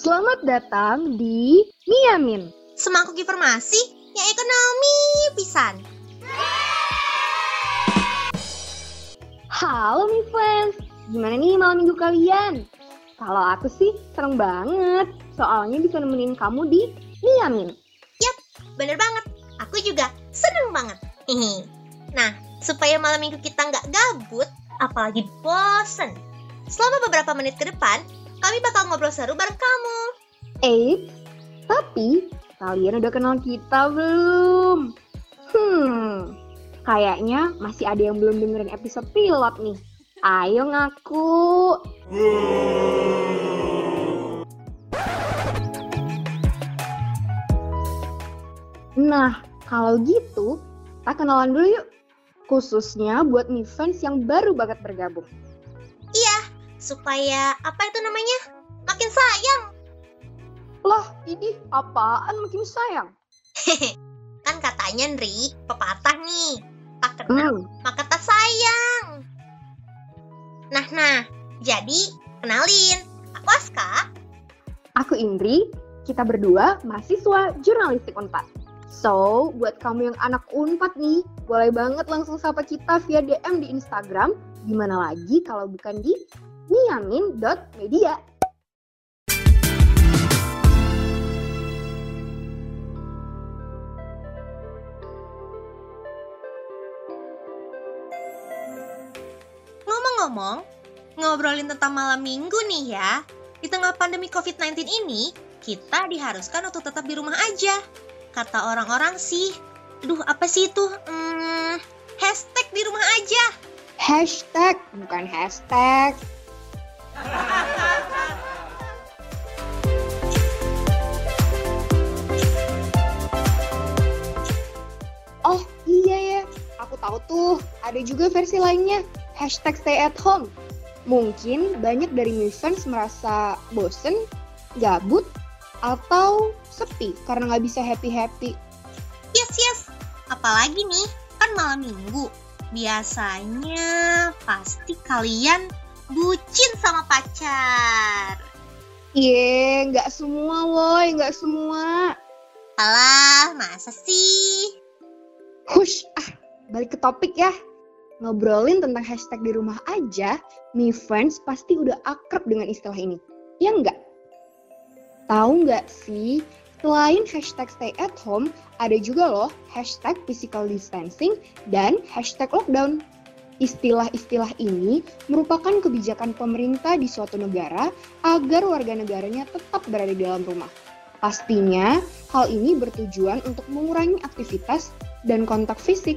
Selamat datang di Miamin. Semangkuk informasi yang ekonomi pisan. Halo mi friends, gimana nih malam minggu kalian? Kalau aku sih seneng banget, soalnya bisa nemenin kamu di Miamin. Yap, bener banget. Aku juga seneng banget. Hehe. Nah, supaya malam minggu kita nggak gabut, apalagi bosen. Selama beberapa menit ke depan, kami bakal ngobrol seru bareng kamu. Eits, tapi kalian udah kenal kita belum? Hmm, kayaknya masih ada yang belum dengerin episode pilot nih. Ayo ngaku. Nah, kalau gitu, kita kenalan dulu yuk. Khususnya buat nih fans yang baru banget bergabung. Supaya apa itu namanya? Makin sayang. Lah, ini apaan makin sayang? kan katanya Nri, pepatah nih. Tak kenal, Hmm, maka tak sayang. Nah, nah. Jadi, kenalin. Aku Aska. aku Indri, kita berdua mahasiswa jurnalistik UNPAD. So, buat kamu yang anak UNPAD nih, boleh banget langsung sapa kita via DM di Instagram. Gimana lagi kalau bukan di niamin.media. Ngomong-ngomong, ngobrolin tentang malam minggu nih ya. Di tengah pandemi COVID-19 ini, kita diharuskan untuk tetap di rumah aja. Kata orang-orang sih, aduh apa sih itu? Hmm, hashtag di rumah aja. Hashtag, bukan hashtag. Tahu tuh ada juga versi lainnya, hashtag stay at home. Mungkin banyak dari new fans merasa bosen, gabut, atau sepi karena nggak bisa happy-happy. Yes, yes. Apalagi nih, kan malam minggu. Biasanya pasti kalian bucin sama pacar. Iya, nggak semua woi, nggak semua. Alah, masa sih? Hush, balik ke topik ya. Ngobrolin tentang hashtag di rumah aja, Mi Friends pasti udah akrab dengan istilah ini. Ya nggak? Tahu nggak sih, selain hashtag stay at home, ada juga loh hashtag physical distancing dan hashtag lockdown. Istilah-istilah ini merupakan kebijakan pemerintah di suatu negara agar warga negaranya tetap berada di dalam rumah. Pastinya, hal ini bertujuan untuk mengurangi aktivitas dan kontak fisik.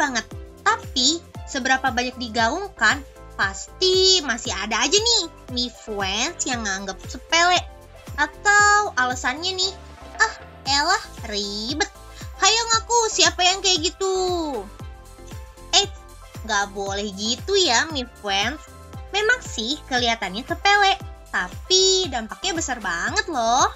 Banget. Tapi, seberapa banyak digaungkan, pasti masih ada aja nih mi friends yang nganggap sepele. Atau alasannya nih, ah elah ribet. Hayo ngaku siapa yang kayak gitu. Eh, nggak boleh gitu ya mi friends. Memang sih kelihatannya sepele, tapi dampaknya besar banget loh.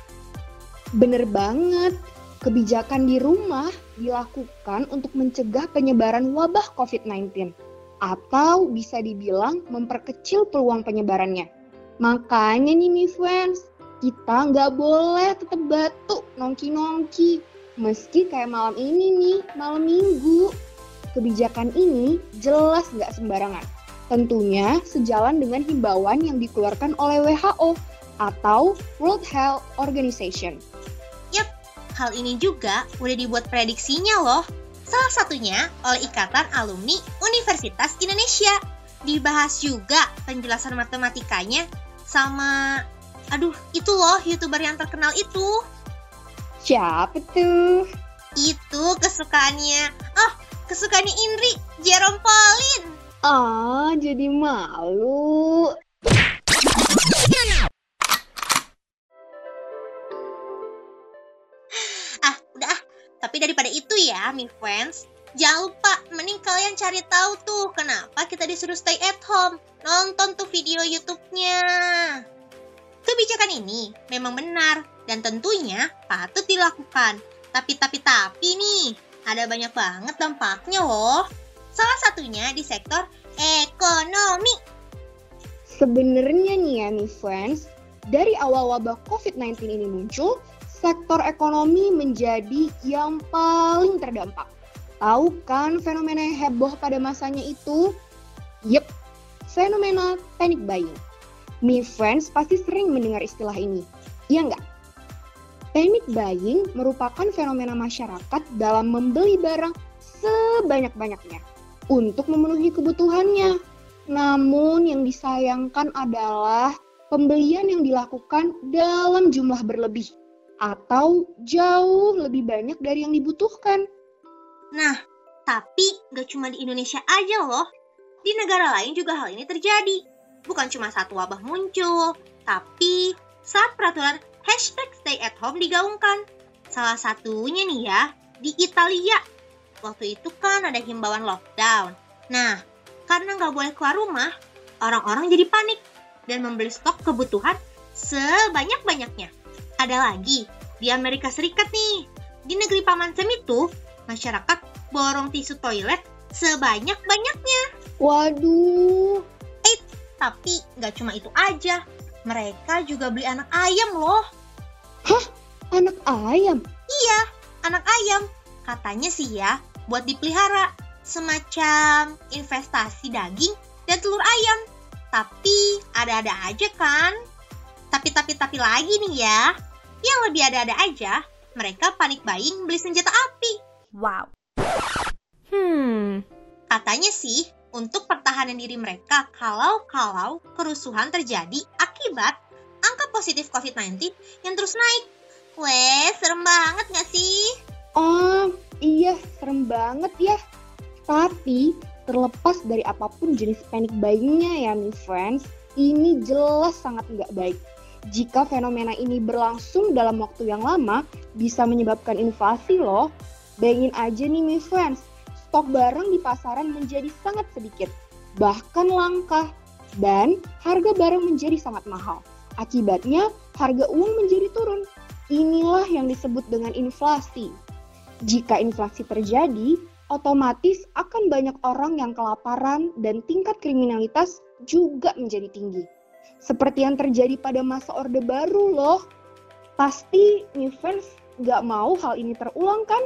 Bener banget, kebijakan di rumah dilakukan untuk mencegah penyebaran wabah COVID-19 atau bisa dibilang memperkecil peluang penyebarannya. Makanya nih mi friends, kita nggak boleh tetap batuk nongki-nongki. Meski kayak malam ini nih, malam minggu. Kebijakan ini jelas nggak sembarangan. Tentunya sejalan dengan himbauan yang dikeluarkan oleh WHO atau World Health Organization. Hal ini juga udah dibuat prediksinya loh. Salah satunya oleh Ikatan Alumni Universitas Indonesia. Dibahas juga penjelasan matematikanya sama aduh itu loh youtuber yang terkenal itu. Siapa tuh? Itu kesukaannya. Oh, kesukaannya Indri, Jerome Pauline. Ah, jadi malu. Tapi daripada itu ya, mi friends, jangan lupa mending kalian cari tahu tuh kenapa kita disuruh stay at home. Nonton tuh video YouTube-nya. Kebijakan ini memang benar dan tentunya patut dilakukan. Tapi tapi tapi nih, ada banyak banget dampaknya loh. Salah satunya di sektor ekonomi. Sebenarnya nih ya nih friends, Dari awal wabah COVID-19 ini muncul, sektor ekonomi menjadi yang paling terdampak. Tahu kan fenomena yang heboh pada masanya itu? Yep, fenomena panic buying. Me friends pasti sering mendengar istilah ini. Iya nggak? Panic buying merupakan fenomena masyarakat dalam membeli barang sebanyak-banyaknya untuk memenuhi kebutuhannya. Namun yang disayangkan adalah pembelian yang dilakukan dalam jumlah berlebih atau jauh lebih banyak dari yang dibutuhkan. Nah, tapi nggak cuma di Indonesia aja loh. Di negara lain juga hal ini terjadi. Bukan cuma satu wabah muncul, tapi saat peraturan hashtag stay at home digaungkan. Salah satunya nih ya, di Italia. Waktu itu kan ada himbauan lockdown. Nah, karena nggak boleh keluar rumah, orang-orang jadi panik dan membeli stok kebutuhan sebanyak-banyaknya. Ada lagi, di Amerika Serikat nih, di negeri Paman Sam itu, masyarakat borong tisu toilet sebanyak-banyaknya. Waduh. Eh, tapi nggak cuma itu aja. Mereka juga beli anak ayam loh. Hah? Anak ayam? Iya, anak ayam. Katanya sih ya, buat dipelihara. Semacam investasi daging dan telur ayam. Tapi ada-ada aja kan? Tapi-tapi-tapi lagi nih ya. Yang lebih ada-ada aja, mereka panik buying beli senjata api. Wow. Hmm. Katanya sih, untuk pertahanan diri mereka kalau-kalau kerusuhan terjadi akibat angka positif COVID-19 yang terus naik. Weh, serem banget gak sih? Oh, iya, serem banget ya. Tapi, terlepas dari apa pun jenis panic buying-nya ya, nih friends, ini jelas sangat nggak baik. Jika fenomena ini berlangsung dalam waktu yang lama, bisa menyebabkan inflasi loh. Bayangin aja nih, my friends, stok barang di pasaran menjadi sangat sedikit, bahkan langka, dan harga barang menjadi sangat mahal. Akibatnya, harga uang menjadi turun. Inilah yang disebut dengan inflasi. Jika inflasi terjadi, otomatis akan banyak orang yang kelaparan dan tingkat kriminalitas juga menjadi tinggi. Seperti yang terjadi pada masa Orde Baru loh. Pasti new fans nggak mau hal ini terulang kan?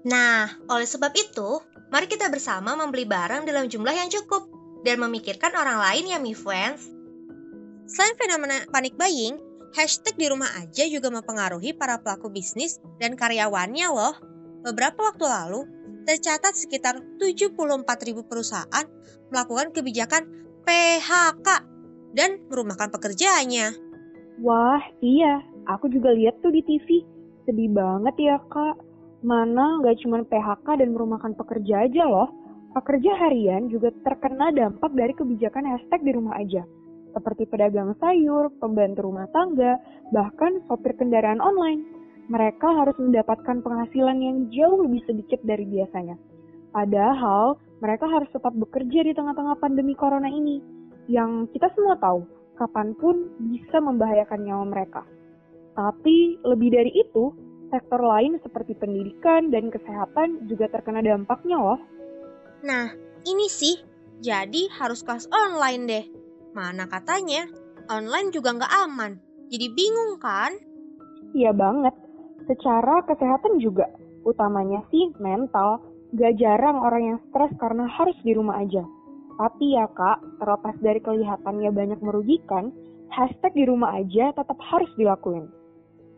Nah, oleh sebab itu, mari kita bersama membeli barang dalam jumlah yang cukup dan memikirkan orang lain ya, mi friends. Selain fenomena panic buying, hashtag di rumah aja juga mempengaruhi para pelaku bisnis dan karyawannya loh. Beberapa waktu lalu, tercatat sekitar 74.000 perusahaan melakukan kebijakan PHK dan merumahkan pekerjaannya. Wah, iya. Aku juga lihat tuh di TV. Sedih banget ya, Kak. Mana nggak cuma PHK dan merumahkan pekerja aja loh. Pekerja harian juga terkena dampak dari kebijakan hashtag di rumah aja. Seperti pedagang sayur, pembantu rumah tangga, bahkan sopir kendaraan online. Mereka harus mendapatkan penghasilan yang jauh lebih sedikit dari biasanya. Padahal, mereka harus tetap bekerja di tengah-tengah pandemi corona ini. Yang kita semua tahu, kapan pun bisa membahayakan nyawa mereka. Tapi, lebih dari itu, sektor lain seperti pendidikan dan kesehatan juga terkena dampaknya loh. Nah, ini sih, jadi harus kelas online deh. Mana katanya, online juga nggak aman. Jadi bingung kan? Iya banget. Secara kesehatan juga, utamanya sih mental, gak jarang orang yang stres karena harus di rumah aja. Tapi ya kak, terlepas dari kelihatannya banyak merugikan, hashtag di rumah aja tetap harus dilakuin.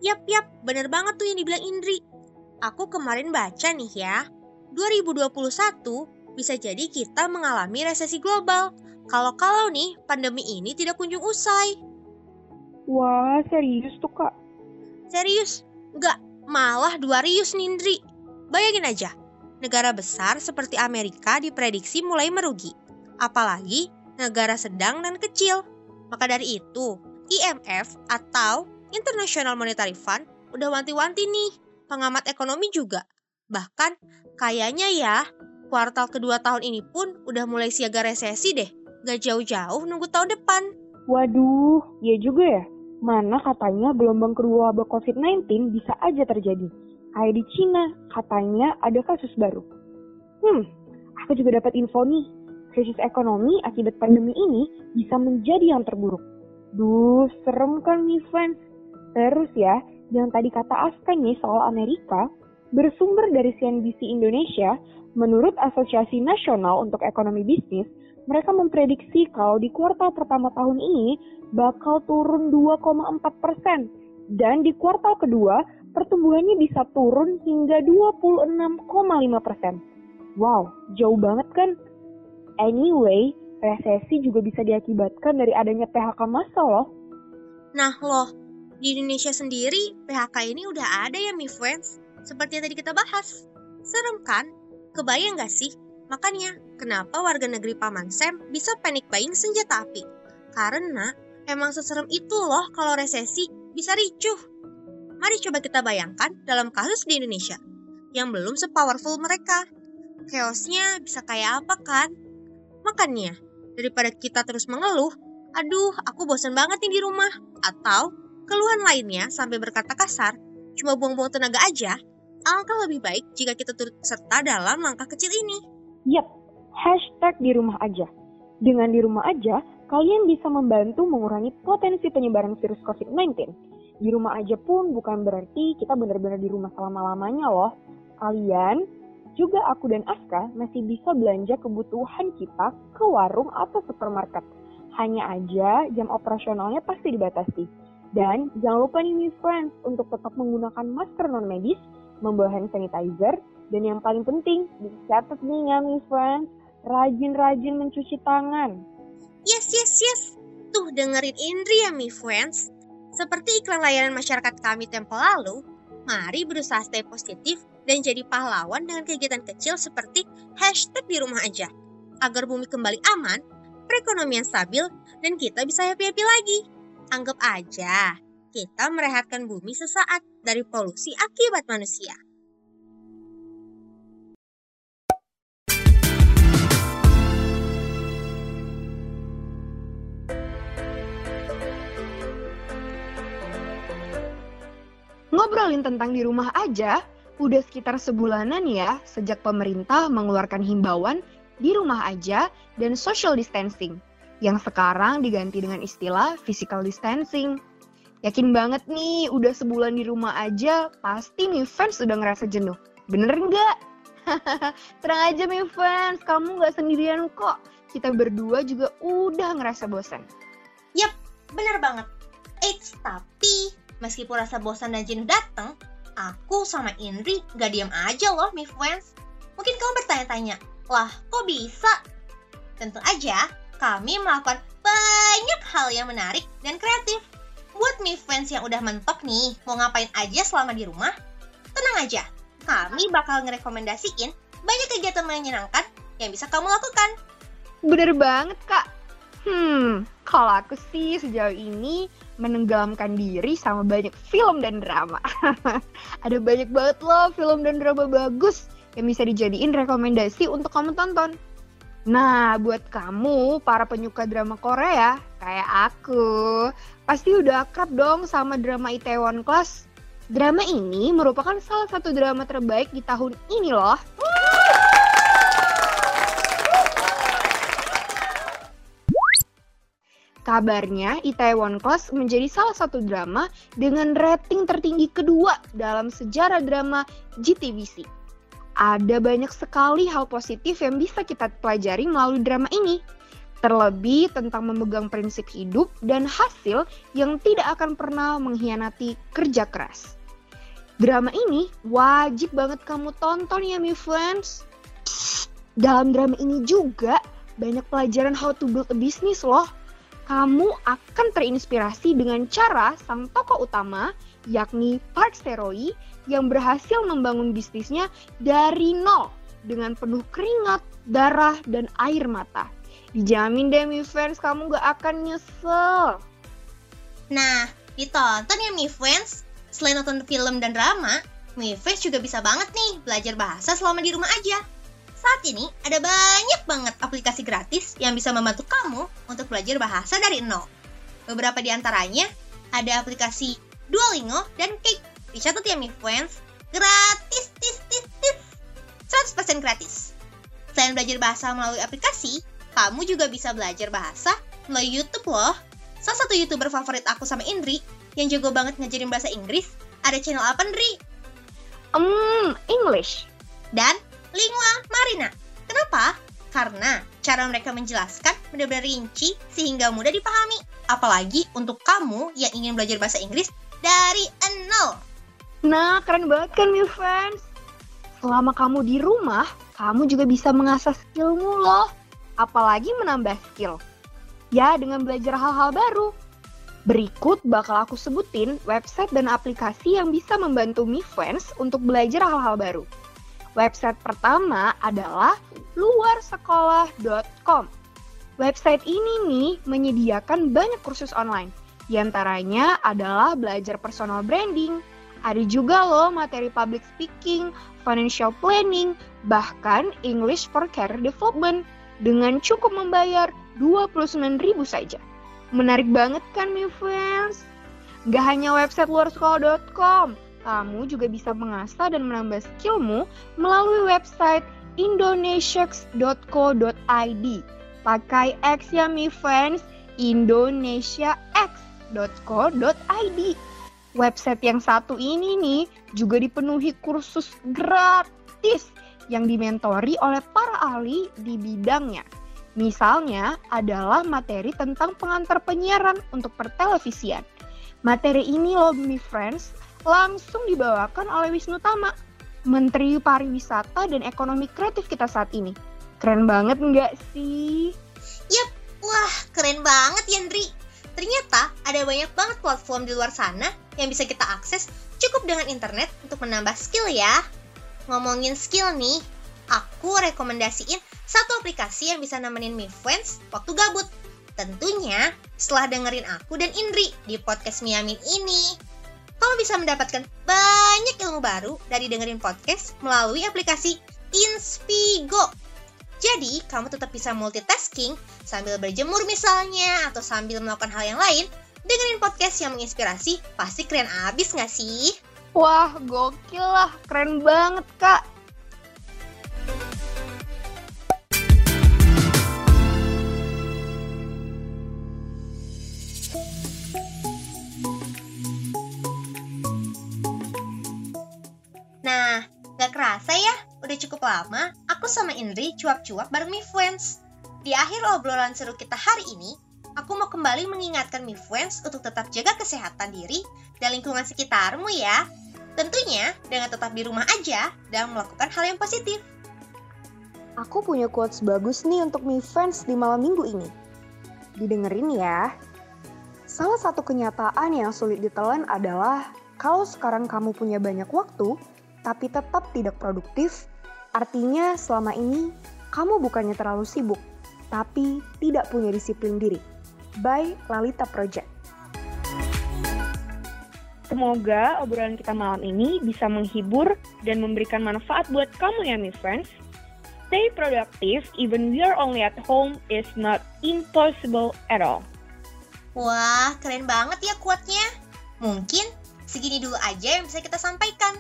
Yap, yap, bener banget tuh yang dibilang Indri. Aku kemarin baca nih ya, 2021 bisa jadi kita mengalami resesi global. Kalau-kalau nih, pandemi ini tidak kunjung usai. Wah, serius tuh kak? Serius? Enggak, malah dua rius Nindri. Bayangin aja, negara besar seperti Amerika diprediksi mulai merugi. Apalagi negara sedang dan kecil. Maka dari itu, IMF atau International Monetary Fund udah wanti-wanti nih, pengamat ekonomi juga. Bahkan kayaknya ya, kuartal kedua tahun ini pun udah mulai siaga resesi deh. Gak jauh-jauh nunggu tahun depan. Waduh, ya juga ya. Mana katanya gelombang kedua wabah COVID-19 bisa aja terjadi. Kayak di Cina, katanya ada kasus baru. Hmm, aku juga dapat info nih. Krisis ekonomi akibat pandemi ini bisa menjadi yang terburuk. Duh, serem kan nih fans. Terus ya, yang tadi kata Aska nih soal Amerika, bersumber dari CNBC Indonesia, menurut Asosiasi Nasional untuk Ekonomi Bisnis, mereka memprediksi kalau di kuartal pertama tahun ini bakal turun 2,4 persen. Dan di kuartal kedua, pertumbuhannya bisa turun hingga 26,5 persen. Wow, jauh banget kan? Anyway, resesi juga bisa diakibatkan dari adanya PHK massal loh. Nah loh, di Indonesia sendiri PHK ini udah ada ya mi friends, seperti yang tadi kita bahas. Serem kan? Kebayang gak sih Makanya, kenapa warga negeri Paman Sam bisa panic buying senjata api? Karena emang seserem itu loh kalau resesi bisa ricuh. Mari coba kita bayangkan dalam kasus di Indonesia yang belum sepowerful mereka. Chaosnya bisa kayak apa kan? Makanya, daripada kita terus mengeluh, aduh aku bosan banget nih di rumah, atau keluhan lainnya sampai berkata kasar, cuma buang-buang tenaga aja, alangkah lebih baik jika kita turut serta dalam langkah kecil ini. Yap, hashtag di rumah aja. Dengan di rumah aja, kalian bisa membantu mengurangi potensi penyebaran virus COVID-19. Di rumah aja pun bukan berarti kita benar-benar di rumah selama-lamanya loh. Kalian, juga aku dan Aska masih bisa belanja kebutuhan kita ke warung atau supermarket. Hanya aja jam operasionalnya pasti dibatasi. Dan jangan lupa nih, friends, untuk tetap menggunakan masker non-medis, membawa hand sanitizer, dan yang paling penting, dicatat nih ya, mi friends, rajin-rajin mencuci tangan. Yes, yes, yes. Tuh dengerin Indri ya, mi friends. Seperti iklan layanan masyarakat kami tempo lalu, mari berusaha stay positif dan jadi pahlawan dengan kegiatan kecil seperti hashtag di rumah aja. Agar bumi kembali aman, perekonomian stabil, dan kita bisa happy-happy lagi. Anggap aja, kita merehatkan bumi sesaat dari polusi akibat manusia. Ngobrolin tentang di rumah aja, udah sekitar sebulanan ya sejak pemerintah mengeluarkan himbauan di rumah aja dan social distancing, yang sekarang diganti dengan istilah physical distancing. Yakin banget nih, udah sebulan di rumah aja, pasti nih fans udah ngerasa jenuh. Bener nggak? Tenang aja nih fans, kamu nggak sendirian kok. Kita berdua juga udah ngerasa bosan. Yap, bener banget. Eits, tapi Meskipun rasa bosan dan jenuh datang, aku sama Indri gak diam aja loh, mi friends. Mungkin kamu bertanya-tanya, wah kok bisa? Tentu aja, kami melakukan banyak hal yang menarik dan kreatif. Buat mi friends yang udah mentok nih, mau ngapain aja selama di rumah, tenang aja, kami bakal ngerekomendasiin banyak kegiatan menyenangkan yang bisa kamu lakukan. Bener banget, Kak. Hmm, kalau aku sih sejauh ini menenggelamkan diri sama banyak film dan drama. Ada banyak banget loh film dan drama bagus yang bisa dijadiin rekomendasi untuk kamu tonton. Nah, buat kamu para penyuka drama Korea kayak aku, pasti udah akrab dong sama drama Itaewon Class. Drama ini merupakan salah satu drama terbaik di tahun ini loh. Kabarnya, Itaewon Class menjadi salah satu drama dengan rating tertinggi kedua dalam sejarah drama GTVC. Ada banyak sekali hal positif yang bisa kita pelajari melalui drama ini. Terlebih tentang memegang prinsip hidup dan hasil yang tidak akan pernah mengkhianati kerja keras. Drama ini wajib banget kamu tonton ya, my friends. Dalam drama ini juga banyak pelajaran how to build a business loh kamu akan terinspirasi dengan cara sang tokoh utama, yakni Park Steroi, yang berhasil membangun bisnisnya dari nol dengan penuh keringat, darah, dan air mata. Dijamin deh, Mi Friends, kamu gak akan nyesel. Nah, ditonton ya, Mi Friends. Selain nonton film dan drama, Mi Friends juga bisa banget nih belajar bahasa selama di rumah aja. Saat ini ada banyak banget aplikasi gratis yang bisa membantu kamu untuk belajar bahasa dari nol. Beberapa di antaranya ada aplikasi Duolingo dan Cake. Dicatat ya, Mi Friends. Gratis, tis, tis, tis. 100% gratis. Selain belajar bahasa melalui aplikasi, kamu juga bisa belajar bahasa melalui YouTube loh. Salah satu YouTuber favorit aku sama Indri yang jago banget ngajarin bahasa Inggris, ada channel apa, Indri? Hmm, English. Dan Lingua Marina. Kenapa? Karena cara mereka menjelaskan benar-benar rinci sehingga mudah dipahami. Apalagi untuk kamu yang ingin belajar bahasa Inggris dari nol. Nah, keren banget kan, new friends? Selama kamu di rumah, kamu juga bisa mengasah skillmu loh. Apalagi menambah skill. Ya, dengan belajar hal-hal baru. Berikut bakal aku sebutin website dan aplikasi yang bisa membantu Mi Friends untuk belajar hal-hal baru. Website pertama adalah luarsekolah.com. Website ini nih menyediakan banyak kursus online. Di antaranya adalah belajar personal branding, ada juga loh materi public speaking, financial planning, bahkan English for Career Development dengan cukup membayar 29.000 saja. Menarik banget kan, my friends? Gak hanya website luarsekolah.com, kamu juga bisa mengasah dan menambah skillmu melalui website indonesiax.co.id. Pakai X ya, my friends, indonesiax.co.id. Website yang satu ini nih juga dipenuhi kursus gratis yang dimentori oleh para ahli di bidangnya. Misalnya adalah materi tentang pengantar penyiaran untuk pertelevisian. Materi ini loh, my friends, langsung dibawakan oleh Wisnu Tama, Menteri Pariwisata dan Ekonomi Kreatif kita saat ini. Keren banget nggak sih? Yap, wah keren banget Yandri. Ternyata ada banyak banget platform di luar sana yang bisa kita akses cukup dengan internet untuk menambah skill ya. Ngomongin skill nih, aku rekomendasiin satu aplikasi yang bisa nemenin me friends waktu gabut. Tentunya setelah dengerin aku dan Indri di podcast Miamin ini. Kamu bisa mendapatkan banyak ilmu baru dari dengerin podcast melalui aplikasi Inspigo. Jadi, kamu tetap bisa multitasking sambil berjemur misalnya, atau sambil melakukan hal yang lain. Dengerin podcast yang menginspirasi, pasti keren abis nggak sih? Wah, gokil lah. Keren banget, Kak. Nah, gak kerasa ya, udah cukup lama aku sama Indri cuap-cuap bareng Mi Friends. Di akhir obrolan seru kita hari ini, aku mau kembali mengingatkan Mi Friends untuk tetap jaga kesehatan diri dan lingkungan sekitarmu ya. Tentunya dengan tetap di rumah aja dan melakukan hal yang positif. Aku punya quotes bagus nih untuk Mi Friends di malam minggu ini. Didengerin ya. Salah satu kenyataan yang sulit ditelan adalah kalau sekarang kamu punya banyak waktu, tapi tetap tidak produktif, artinya selama ini kamu bukannya terlalu sibuk, tapi tidak punya disiplin diri. By Lalita Project. Semoga obrolan kita malam ini bisa menghibur dan memberikan manfaat buat kamu ya, my friends. Stay productive even we are only at home is not impossible at all. Wah, keren banget ya quote-nya. Mungkin segini dulu aja yang bisa kita sampaikan.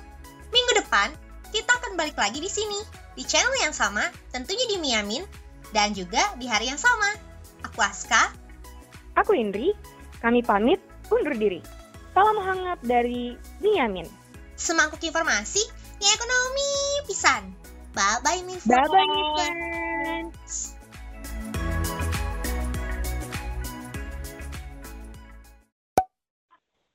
Minggu depan, kita akan balik lagi di sini, di channel yang sama, tentunya di Miamin, dan juga di hari yang sama. Aku Aska. Aku Indri, kami pamit undur diri. Salam hangat dari Miamin. Semangkuk informasi yang ekonomi pisan. Bye-bye, mi Bye-bye, friends.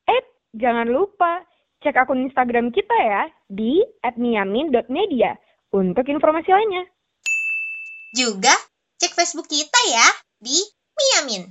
Eh, jangan lupa cek akun Instagram kita ya di @miamin.media untuk informasi lainnya. Juga cek Facebook kita ya di Miamin.